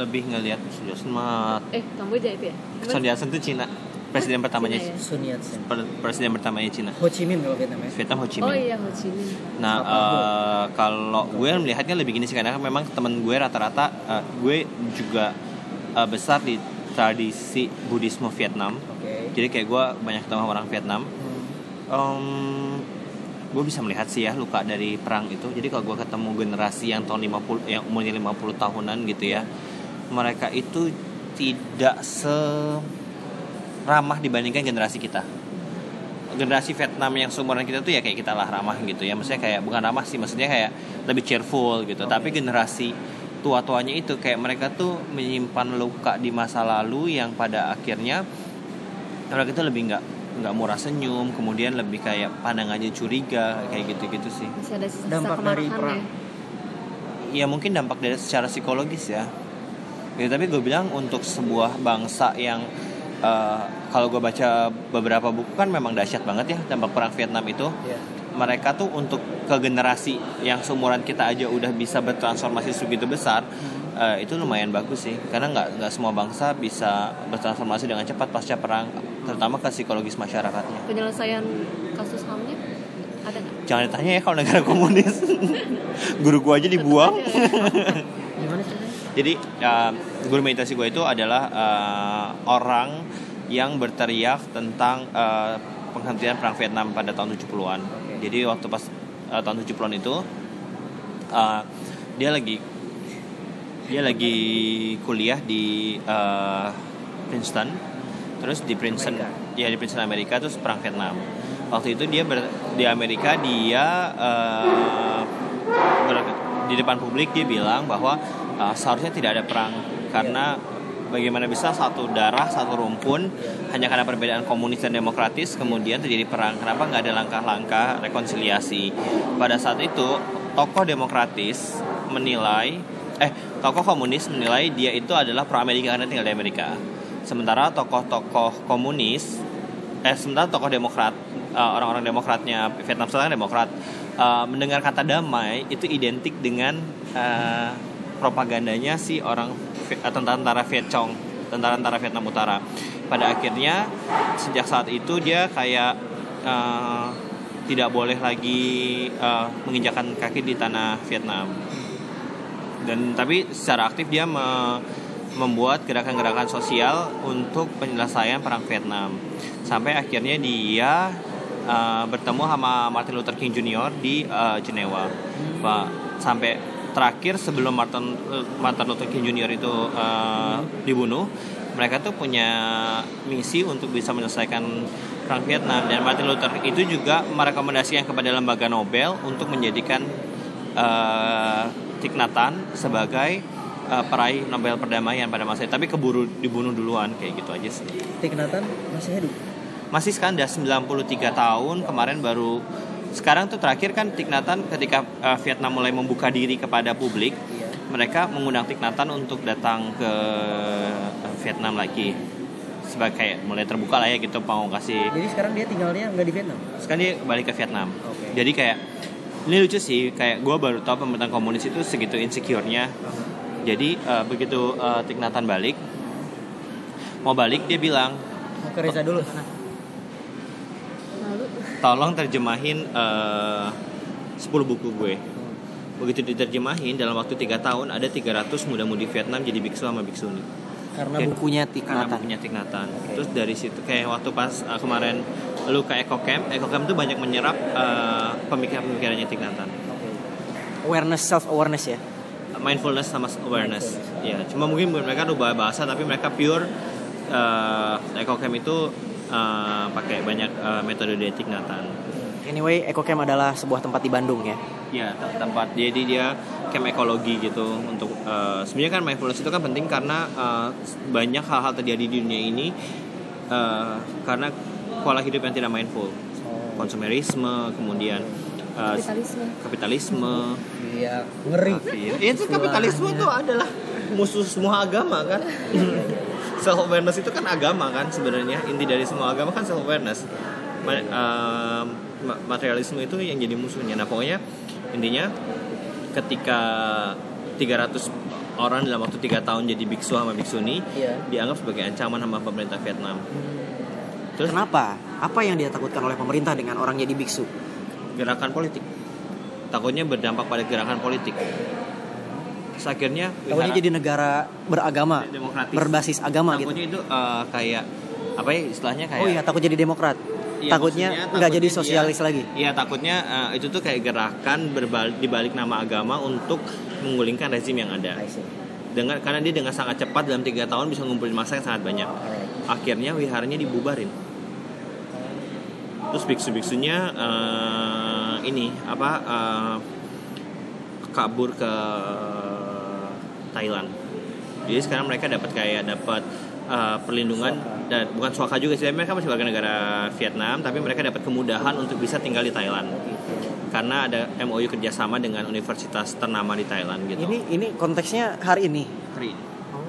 lebih ngelihat Sun Yat-sen mah eh Kamboja itu ya Sun Yat-sen tuh Cina presiden pertamanya Cina ya? Sun Yat-sen. presiden pertamanya Cina Ho Chi Minh kalau Vietnam ya. Vietnam Ho Chi Minh oh iya Ho Chi Minh Nah, eh, kalau gue melihatnya lebih gini sih karena kan memang temen gue rata-rata eh, gue juga eh, besar di tradisi Buddhisme Vietnam. Oke. Jadi kayak gue banyak ketemu orang Vietnam. Em, gue bisa melihat sih ya luka dari perang itu. Jadi kalau gue ketemu generasi yang tahun 50 yang umurnya 50 tahunan gitu ya. Mereka itu tidak se ramah dibandingkan generasi kita. Generasi Vietnam yang seumuran kita tuh ya kayak kita lah ramah gitu ya. Maksudnya kayak bukan ramah sih maksudnya kayak lebih cheerful gitu. Tapi generasi tua-tuanya itu kayak mereka tuh menyimpan luka di masa lalu yang pada akhirnya mereka itu lebih nggak nggak murah senyum kemudian lebih kayak pandang aja curiga kayak gitu-gitu sih. Masih ada sisa Dampak dari perang. ya. ya mungkin dampak dari secara psikologis ya. Ya tapi gue bilang untuk sebuah bangsa yang eh, kalau gue baca beberapa buku kan memang dahsyat banget ya dampak perang Vietnam itu. Iya. mereka tuh untuk ke generasi yang seumuran kita aja udah bisa bertransformasi segitu besar eh, itu lumayan bagus sih. Karena nggak nggak semua bangsa bisa bertransformasi dengan cepat pasca perang terutama ke psikologis masyarakatnya. Penyelesaian kasus hamnya ada nggak? jangan ditanya ya kalau negara komunis. Guru gua aja dibuang. Gimana sih? jadi eh, guru meditasi gue itu adalah eh, orang yang berteriak tentang eh, penghentian perang Vietnam pada tahun 70-an. Jadi waktu pas eh, tahun 70-an itu eh, dia lagi dia lagi kuliah di eh, Princeton. Terus di Princeton ya di Princeton Amerika terus perang Vietnam. Waktu itu dia ber- di Amerika dia eh, ber- di depan publik dia bilang bahwa uh, seharusnya tidak ada perang karena bagaimana bisa satu darah satu rumpun hanya karena perbedaan komunis dan demokratis kemudian terjadi perang. Kenapa nggak ada langkah-langkah rekonsiliasi? Pada saat itu tokoh demokratis menilai eh tokoh komunis menilai dia itu adalah pro Amerika karena tinggal di Amerika. Sementara tokoh-tokoh komunis eh sementara tokoh demokrat eh, orang-orang demokratnya Vietnam Selatan demokrat eh, mendengar kata damai itu identik dengan eh, propagandanya si orang Eh, tentara Viet Cong tentara-tentara Vietnam Utara. Pada akhirnya sejak saat itu dia kayak eh, tidak boleh lagi eh, menginjakan kaki di tanah Vietnam. Dan tapi secara aktif dia me- membuat gerakan-gerakan sosial untuk penyelesaian perang Vietnam. Sampai akhirnya dia uh, bertemu sama Martin Luther King Jr di uh, Jenewa. Pak sampai terakhir sebelum Martin Martin Luther King Jr itu uh, dibunuh mereka tuh punya misi untuk bisa menyelesaikan perang Vietnam. Dan Martin Luther itu juga merekomendasikan kepada lembaga Nobel untuk menjadikan uh, Thich Nhat Hanh sebagai uh, peraih Nobel perdamaian pada masa itu. Tapi keburu dibunuh duluan kayak gitu aja sih. Tik Nathan masih hidup. masih sekarang udah 93 tahun. Kemarin baru sekarang tuh terakhir kan Hanh ketika uh, Vietnam mulai membuka diri kepada publik Iya. mereka mengundang Hanh untuk datang ke uh, Vietnam lagi sebagai mulai terbuka lah ya gitu mau kasih Jadi sekarang dia tinggalnya nggak di Vietnam. sekarang dia balik ke Vietnam Oke. jadi kayak ini lucu sih kayak gue baru tahu pemerintahan komunis itu segitu insecure-nya jadi uh, begitu uh, Hanh balik mau balik dia bilang Mau ke Reza dulu sana. Tolong terjemahin eh, 10 buku gue begitu diterjemahin dalam waktu tiga tahun ada 300 muda-mudi Vietnam jadi biksu sama biksuni Karena Oke. bukunya Tik karena bukunya. Oke. terus dari situ kayak waktu pas eh, kemarin lu ke Eco Camp Eco Camp tuh banyak menyerap eh, pemikiran-pemikirannya Nhat Hanh. Awareness self awareness ya. mindfulness sama awareness ya cuma mungkin mereka ubah bahasa tapi mereka pure eh Eco Camp itu eh, pakai banyak eh, metode Nhat Hanh. Anyway, Eco Camp adalah sebuah tempat di Bandung ya. Ya, te- tempat jadi dia camp ekologi gitu untuk eh, sebenarnya kan mindfulness itu kan penting karena eh, banyak hal-hal terjadi di dunia ini eh, karena pola hidup yang tidak mindful, konsumerisme, kemudian eh, kapitalisme kapitalisme. Iya, ngeri. Ya, itu kapitalisme itu adalah musuh semua agama kan. self awareness itu kan agama kan sebenarnya inti dari semua agama kan self awareness. materialisme itu yang jadi musuhnya. Nah pokoknya intinya ketika 300 orang dalam waktu tiga tahun jadi biksu sama biksuni Iya. dianggap sebagai ancaman sama pemerintah Vietnam. Terus Kenapa? Apa yang dia takutkan oleh pemerintah dengan orang jadi biksu? gerakan politik. Takutnya berdampak pada gerakan politik. Terus akhirnya wihara- jadi negara beragama, demokratis. berbasis agama gitu. takutnya itu eh, kayak apa ya istilahnya kayak Oh iya, takut jadi demokrat. Iya, takutnya nggak jadi sosialis dia- lagi. Iya takutnya eh, itu tuh kayak gerakan berbalik dibalik nama agama untuk menggulingkan rezim yang ada. Dengan karena dia dengan sangat cepat dalam tiga tahun bisa ngumpulin masa yang sangat banyak. Akhirnya wiharanya dibubarin. Terus biksu-biksunya eh, ini apa eh, kabur ke Thailand. Jadi sekarang mereka dapat kayak dapat uh, perlindungan dan bukan suaka juga sih mereka masih warga negara Vietnam tapi mereka dapat kemudahan untuk bisa tinggal di Thailand karena ada MOU kerjasama dengan universitas ternama di Thailand gitu Ini ini konteksnya hari ini. Hari ini. Oh,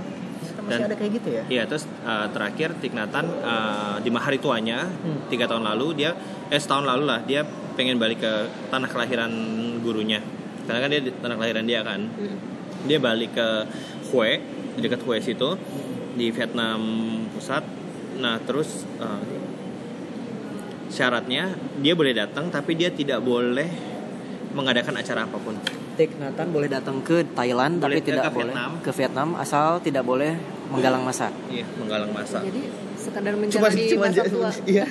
masih Dan- ada kayak gitu ya? Iya terus uh, terakhir Hanh, uh, di hari tuanya Hmm. tiga tahun lalu dia eh setahun lalu lah dia pengen balik ke tanah kelahiran gurunya karena kan dia di tanah kelahiran dia kan Hmm. Dia balik ke Hue di dekat Hue situ di Vietnam pusat. Nah terus uh, syaratnya dia boleh datang tapi dia tidak boleh mengadakan acara apa pun. Thich Nhat Hanh boleh datang ke Thailand Boleh tapi ke tidak boleh Vietnam. ke Vietnam asal tidak boleh menggalang masa. iya menggalang masa. Jadi sekadar menjalani masa tua. Iya.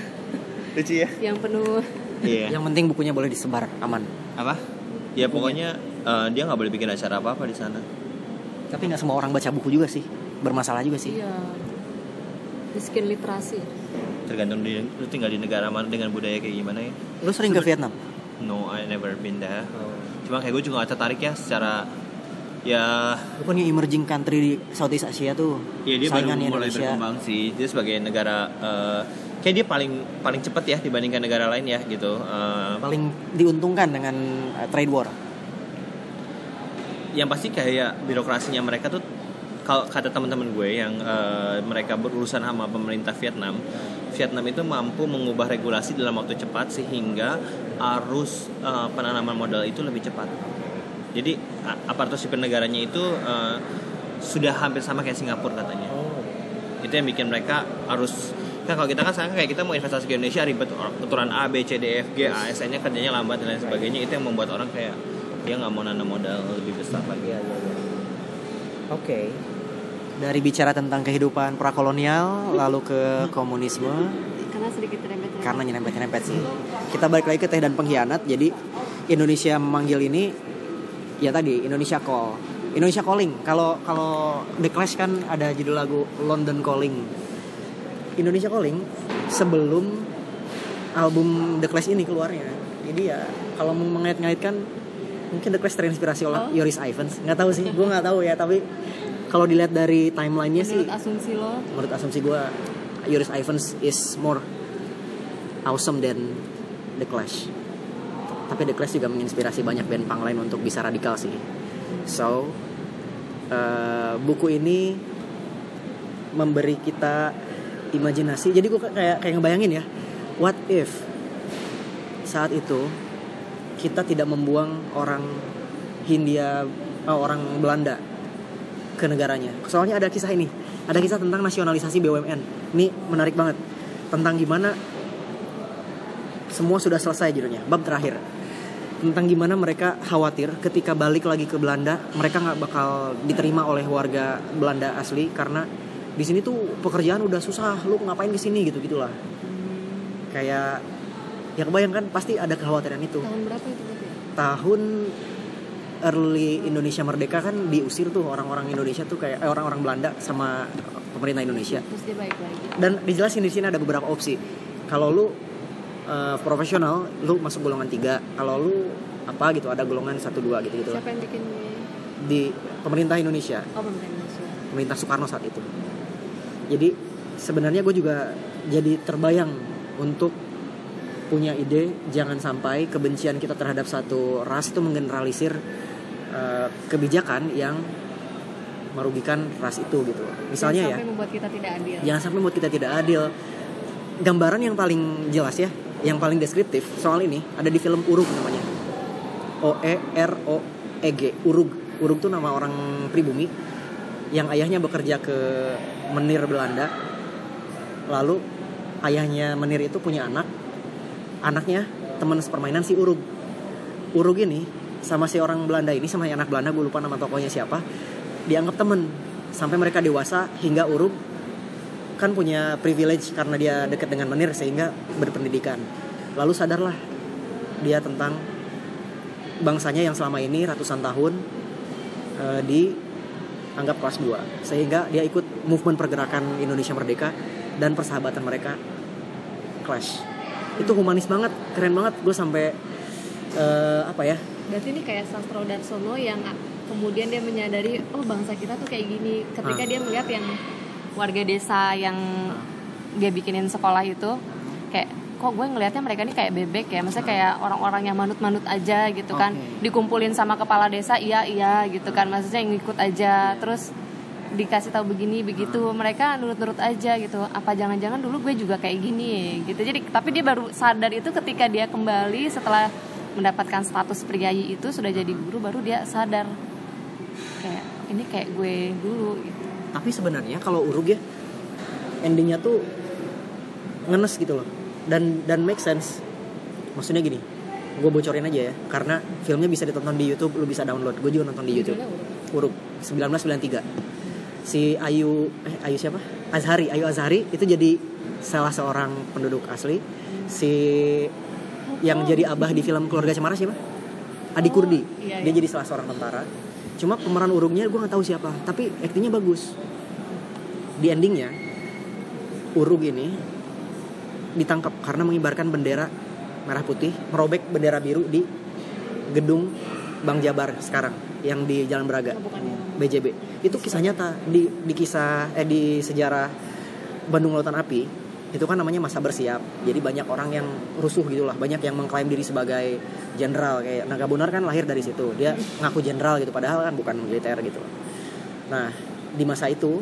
Lucu ya. Yang penuh. Iya. Yang penting bukunya boleh disebar aman. apa? Ya pokoknya eh, dia nggak boleh bikin acara apa apa di sana Tapi nggak semua orang baca buku juga sih. Bermasalah juga sih. iya miskin literasi tergantung di lu tinggal di negara mana dengan budaya kayak gimana ya Lu sering ke Vietnam? no I never been there cuma kayak gue juga gak tertarik ya secara ya Bukannya emerging country di Southeast Asia tuh. ya dia baru mulai Indonesia. berkembang sih dia sebagai negara eh, kayak dia paling paling cepat ya dibandingkan negara lain ya gitu Eh, Paling diuntungkan dengan uh, trade war. Yang pasti kayak birokrasinya mereka tuh kalau kata teman-teman gue yang eh, mereka berurusan sama pemerintah Vietnam Vietnam itu mampu mengubah regulasi dalam waktu cepat sehingga arus eh, penanaman modal itu lebih cepat. Jadi a- aparatur sipil negaranya itu eh, sudah hampir sama kayak Singapura katanya. Itu yang bikin mereka harus kan kalau kita kan sekarang kayak kita mau investasi ke Indonesia ribet aturan A B C D F G ASN nya kerjanya lambat dan lain sebagainya itu yang membuat orang kayak dia nggak mau nanam modal lebih besar lagi Oke. Dari bicara tentang kehidupan prakolonial lalu ke komunisme karena sedikit rembet karena nyerempet-nyerempet sih. Kita balik lagi ke teh dan pengkhianat. Jadi Indonesia memanggil ini ya tadi Indonesia Call. Indonesia Calling. Kalau kalau The Clash kan ada judul lagu London Calling. Indonesia Calling sebelum album The Clash ini keluarnya. Jadi ya kalau mau mengait-ngaitkan mungkin The Clash terinspirasi oleh Oh. Yoris Ivans. Nggak tahu sih, gue nggak tahu ya. Tapi kalau dilihat dari timelinenya sih, menurut asumsi lo menurut asumsi gue Yoris Ivans is more awesome than The Clash. Tapi The Clash juga menginspirasi banyak band punk lain untuk bisa radikal sih. So eh, buku ini memberi kita imajinasi. Jadi gue kayak kayak ngebayangin ya, what if saat itu kita tidak membuang orang Hindia, eh, orang Belanda ke negaranya. Soalnya ada kisah ini, ada kisah tentang nasionalisasi BUMN. Ini menarik banget. Tentang gimana semua sudah selesai judulnya, bab terakhir. Tentang gimana mereka khawatir ketika balik lagi ke Belanda mereka nggak bakal diterima oleh warga Belanda asli karena di sini tuh pekerjaan udah susah. Lu ngapain ke sini? Gitu gitulah kayak ya kebayang kan? Pasti ada kekhawatiran itu. Tahun berapa itu tahun early Indonesia merdeka kan diusir tuh orang-orang Indonesia tuh kayak eh, orang-orang Belanda sama pemerintah Indonesia. Terus dia baik lagi. Dan dijelasin di sini ada beberapa opsi. Kalau lu eh, profesional lu masuk golongan tiga. Kalau lu apa gitu ada golongan satu dua gitu gitu. Siapa yang bikin ini? di pemerintah Indonesia. Oh pemerintah Indonesia. Pemerintah Soekarno saat itu. Jadi sebenarnya gue juga jadi terbayang untuk punya ide jangan sampai kebencian kita terhadap satu ras itu menggeneralisir eh, kebijakan yang merugikan ras itu gitu. Misalnya Jangan ya. sampai membuat kita tidak adil. Jangan sampai membuat kita tidak adil. Gambaran yang paling jelas ya yang paling deskriptif soal ini ada di film Urug namanya. O E R O E G Urug Urug tuh nama orang pribumi yang ayahnya bekerja ke menir Belanda. Lalu ayahnya menir itu punya anak anaknya teman sepermainan si Urug. Urug ini sama si orang Belanda ini sama anak Belanda gue lupa nama tokohnya siapa dianggap temen. Sampai mereka dewasa hingga Urug kan punya privilege karena dia dekat dengan menir sehingga berpendidikan. Lalu sadarlah dia tentang bangsanya yang selama ini ratusan tahun eh, dianggap kelas 2 sehingga dia ikut movement pergerakan Indonesia Merdeka dan persahabatan mereka clash itu humanis banget keren banget. Gue sampai eh, apa ya? Berarti ini kayak Sastro Darsono yang kemudian dia menyadari oh bangsa kita tuh kayak gini. Ketika Ah. dia melihat yang warga desa yang dia bikinin sekolah itu kayak kok gue ngelihatnya mereka ini kayak bebek ya? Maksudnya kayak orang-orang yang manut-manut aja gitu kan. Oke. dikumpulin sama kepala desa iya iya gitu kan. Maksudnya yang ngikut aja. Terus dikasih tahu begini begitu. Mereka nurut-nurut aja gitu. Apa jangan-jangan dulu gue juga kayak gini gitu. Jadi tapi dia baru sadar itu ketika dia kembali setelah mendapatkan status priayi itu sudah jadi guru baru dia sadar. Kayak ini kayak gue dulu gitu. Tapi sebenarnya kalau urug ya endingnya tuh ngenes gitu loh. Dan dan make sense. Maksudnya gini gue bocorin aja ya. Karena filmnya bisa ditonton di YouTube lu bisa download. Gue juga nonton di YouTube. Uruk 1993 si Ayu eh Ayu siapa? Azhari Ayu Azhari itu jadi salah seorang penduduk asli. Si yang jadi abah di film keluarga Cemara siapa? Adi Kurdi. Iya, dia iya. jadi salah seorang tentara. Cuma pemeran urugnya gue nggak tahu siapa tapi aktingnya bagus. Di endingnya urug ini ditangkap karena mengibarkan bendera merah putih merobek bendera biru di gedung Bang Jabar sekarang yang di Jalan Braga BJB itu kisah nyata di di kisah eh di sejarah Bandung Lautan Api. Itu kan namanya masa bersiap. Jadi banyak orang yang rusuh gitulah. Banyak yang mengklaim diri sebagai jenderal. Kayak Naga Bonar kan lahir dari situ. Dia ngaku jenderal gitu. Padahal kan bukan militer gitu. Nah di masa itu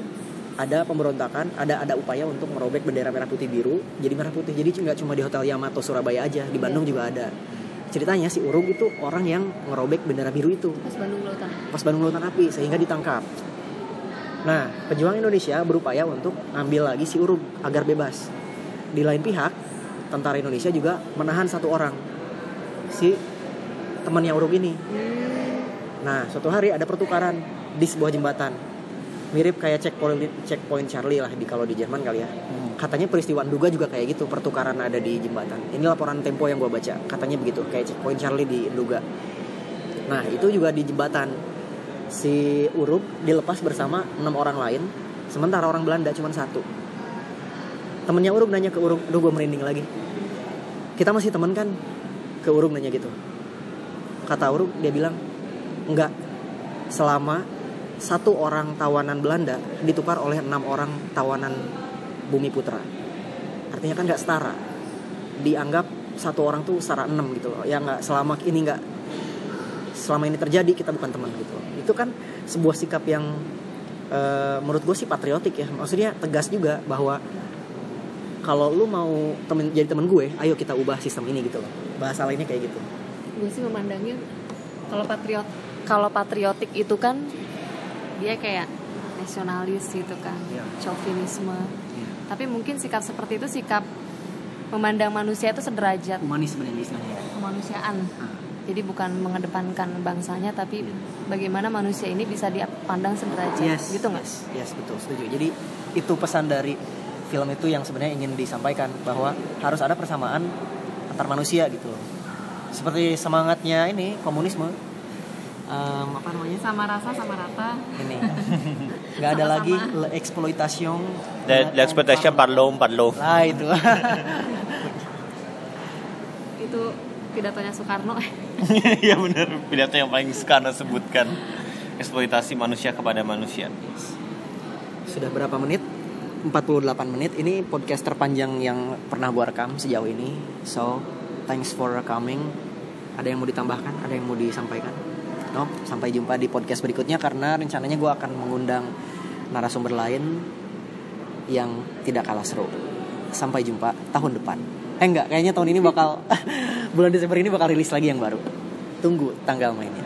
ada pemberontakan ada ada upaya untuk merobek bendera merah putih biru jadi merah putih. Jadi nggak cuma di hotel Yamato Surabaya aja. Di Bandung juga ada ceritanya si Urug itu orang yang ngerobek bendera biru itu pas Bandung Lautan pas Bandung Lautan Api sehingga ditangkap. Nah, pejuang Indonesia berupaya untuk ambil lagi si Urug agar bebas. Di lain pihak, tentara Indonesia juga menahan satu orang si temannya Urug ini. Nah, suatu hari ada pertukaran di sebuah jembatan. Mirip kayak checkpoint checkpoint Charlie lah di kalau di Jerman kali ya. Katanya peristiwa Nduga juga kayak gitu, pertukaran ada di jembatan. Ini laporan Tempo yang gue baca. Katanya begitu, kayak checkpoint Charlie di Nduga. Nah itu juga di jembatan si Uruk dilepas bersama enam orang lain, sementara orang Belanda cuma satu. Temennya Uruk nanya ke Uruk, duh gue merinding lagi. Kita masih teman kan? Ke Uruk nanya gitu. Kata Uruk dia bilang enggak. Selama satu orang tawanan Belanda ditukar oleh enam orang tawanan Bumi Putra. Artinya kan nggak setara. Dianggap satu orang tuh setara enam gitu loh. Ya nggak selama ini nggak selama ini terjadi kita bukan teman gitu itu kan sebuah sikap yang eh, menurut gue sih patriotik ya maksudnya tegas juga bahwa kalau lu mau temen jadi temen gue ayo kita ubah sistem ini gitu loh bahasa lainnya kayak gitu gue sih memandangnya kalau patriot kalau patriotik itu kan dia kayak nasionalis gitu kan Iya. chauvinisme. Tapi mungkin sikap seperti itu sikap memandang manusia itu sederajat. Humanis sebenarnya istilahnya kemanusiaan. Ah. jadi bukan mengedepankan bangsanya tapi bagaimana manusia ini bisa dipandang sederajat yes gitu nggak? yes, yes betul setuju. Jadi itu pesan dari film itu yang sebenarnya ingin disampaikan bahwa harus ada persamaan antar manusia gitu. Seperti semangatnya ini komunisme Em, apa namanya? Sama rasa sama rata. Ini. Nggak ada lagi le- eksploitation The, the expectation parlo parlo. lah itu. Itu pidatonya Soekarno. Iya benar pidato yang paling anda sebutkan. Eksploitasi manusia kepada manusia. sudah berapa menit? 48 menit. Ini podcast terpanjang yang pernah gua rekam sejauh ini. So thanks for coming. Ada yang mau ditambahkan? Ada yang mau disampaikan sampai jumpa di podcast berikutnya karena rencananya gua akan mengundang narasumber lain yang tidak kalah seru. Sampai jumpa tahun depan. Eh enggak kayaknya tahun ini bakal bulan Desember ini bakal rilis lagi yang baru. Tunggu tanggal mainnya